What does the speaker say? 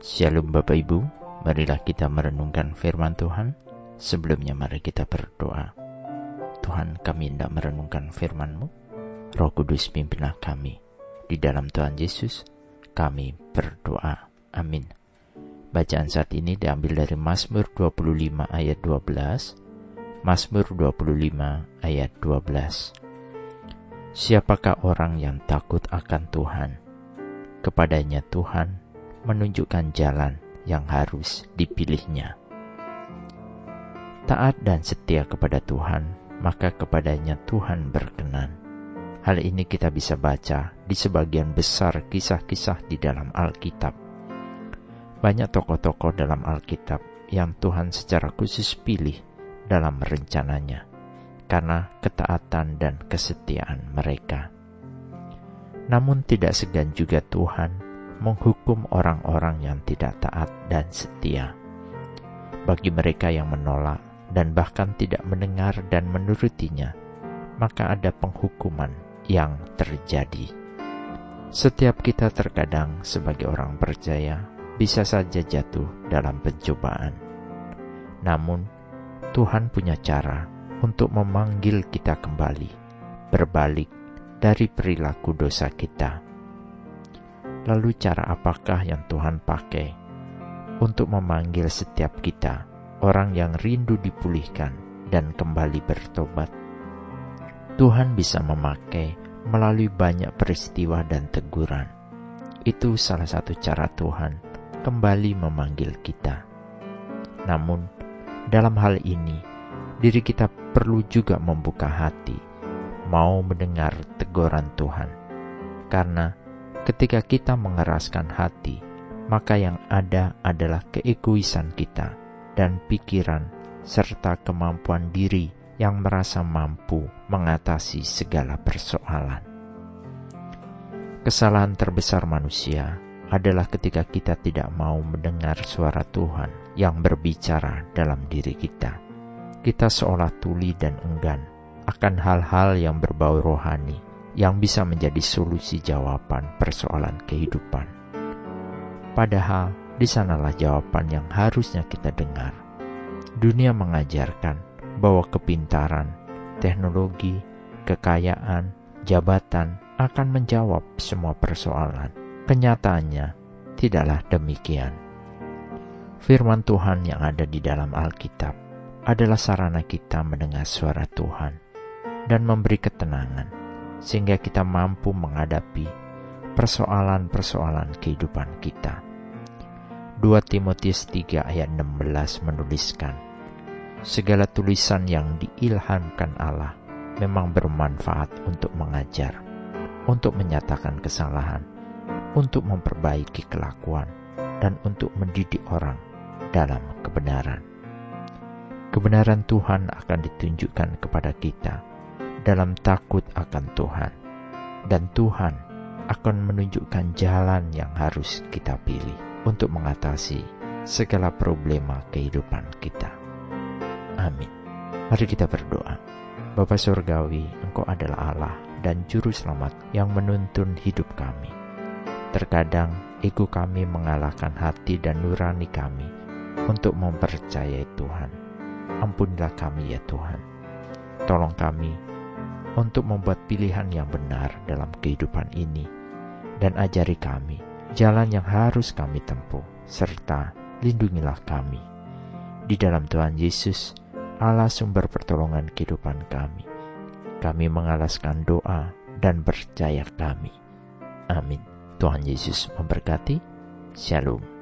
Shalom Bapak Ibu, marilah kita merenungkan firman Tuhan. Sebelumnya mari kita berdoa. Tuhan kami hendak merenungkan firman-Mu. Roh Kudus pimpinlah kami. Di dalam Tuhan Yesus kami berdoa. Amin. Bacaan saat ini diambil dari Mazmur 25 ayat 12. Mazmur 25 ayat 12. Siapakah orang yang takut akan Tuhan? Kepadanya Tuhan menunjukkan jalan yang harus dipilihnya. Taat dan setia kepada Tuhan, maka kepadanya Tuhan berkenan. Hal ini kita bisa baca di sebagian besar kisah-kisah di dalam Alkitab. Banyak tokoh-tokoh dalam Alkitab yang Tuhan secara khusus pilih dalam rencananya karena ketaatan dan kesetiaan mereka. Namun tidak segan juga Tuhan menghukum orang-orang yang tidak taat dan setia. Bagi mereka yang menolak dan bahkan tidak mendengar dan menurutinya, maka ada penghukuman yang terjadi. Setiap kita terkadang sebagai orang percaya bisa saja jatuh dalam pencobaan. Namun, Tuhan punya cara untuk memanggil kita kembali, berbalik dari perilaku dosa kita Lalu cara apakah yang Tuhan pakai untuk memanggil setiap kita, orang yang rindu dipulihkan dan kembali bertobat? Tuhan bisa memakai melalui banyak peristiwa dan teguran. Itu salah satu cara Tuhan kembali memanggil kita. Namun, dalam hal ini, diri kita perlu juga membuka hati, mau mendengar teguran Tuhan, karena Ketika kita mengeraskan hati, maka yang ada adalah keegoisan kita dan pikiran serta kemampuan diri yang merasa mampu mengatasi segala persoalan. Kesalahan terbesar manusia adalah ketika kita tidak mau mendengar suara Tuhan yang berbicara dalam diri kita. Kita seolah tuli dan enggan akan hal-hal yang berbau rohani yang bisa menjadi solusi jawaban persoalan kehidupan. Padahal di sanalah jawaban yang harusnya kita dengar. Dunia mengajarkan bahwa kepintaran, teknologi, kekayaan, jabatan akan menjawab semua persoalan. Kenyataannya tidaklah demikian. Firman Tuhan yang ada di dalam Alkitab adalah sarana kita mendengar suara Tuhan dan memberi ketenangan sehingga kita mampu menghadapi persoalan-persoalan kehidupan kita. 2 Timotius 3 ayat 16 menuliskan, Segala tulisan yang diilhamkan Allah memang bermanfaat untuk mengajar, untuk menyatakan kesalahan, untuk memperbaiki kelakuan, dan untuk mendidik orang dalam kebenaran. Kebenaran Tuhan akan ditunjukkan kepada kita dalam takut akan Tuhan, dan Tuhan akan menunjukkan jalan yang harus kita pilih untuk mengatasi segala problema kehidupan kita. Amin. Mari kita berdoa. Bapa Surgawi, Engkau adalah Allah dan Juru Selamat yang menuntun hidup kami. Terkadang ego kami mengalahkan hati dan nurani kami untuk mempercayai Tuhan. Ampunilah kami ya Tuhan. Tolong kami untuk membuat pilihan yang benar dalam kehidupan ini, dan ajari kami jalan yang harus kami tempuh, serta lindungilah kami. Di dalam Tuhan Yesus, Allah sumber pertolongan kehidupan kami. Kami mengalaskan doa dan percaya kami. Amin. Tuhan Yesus memberkati. Shalom.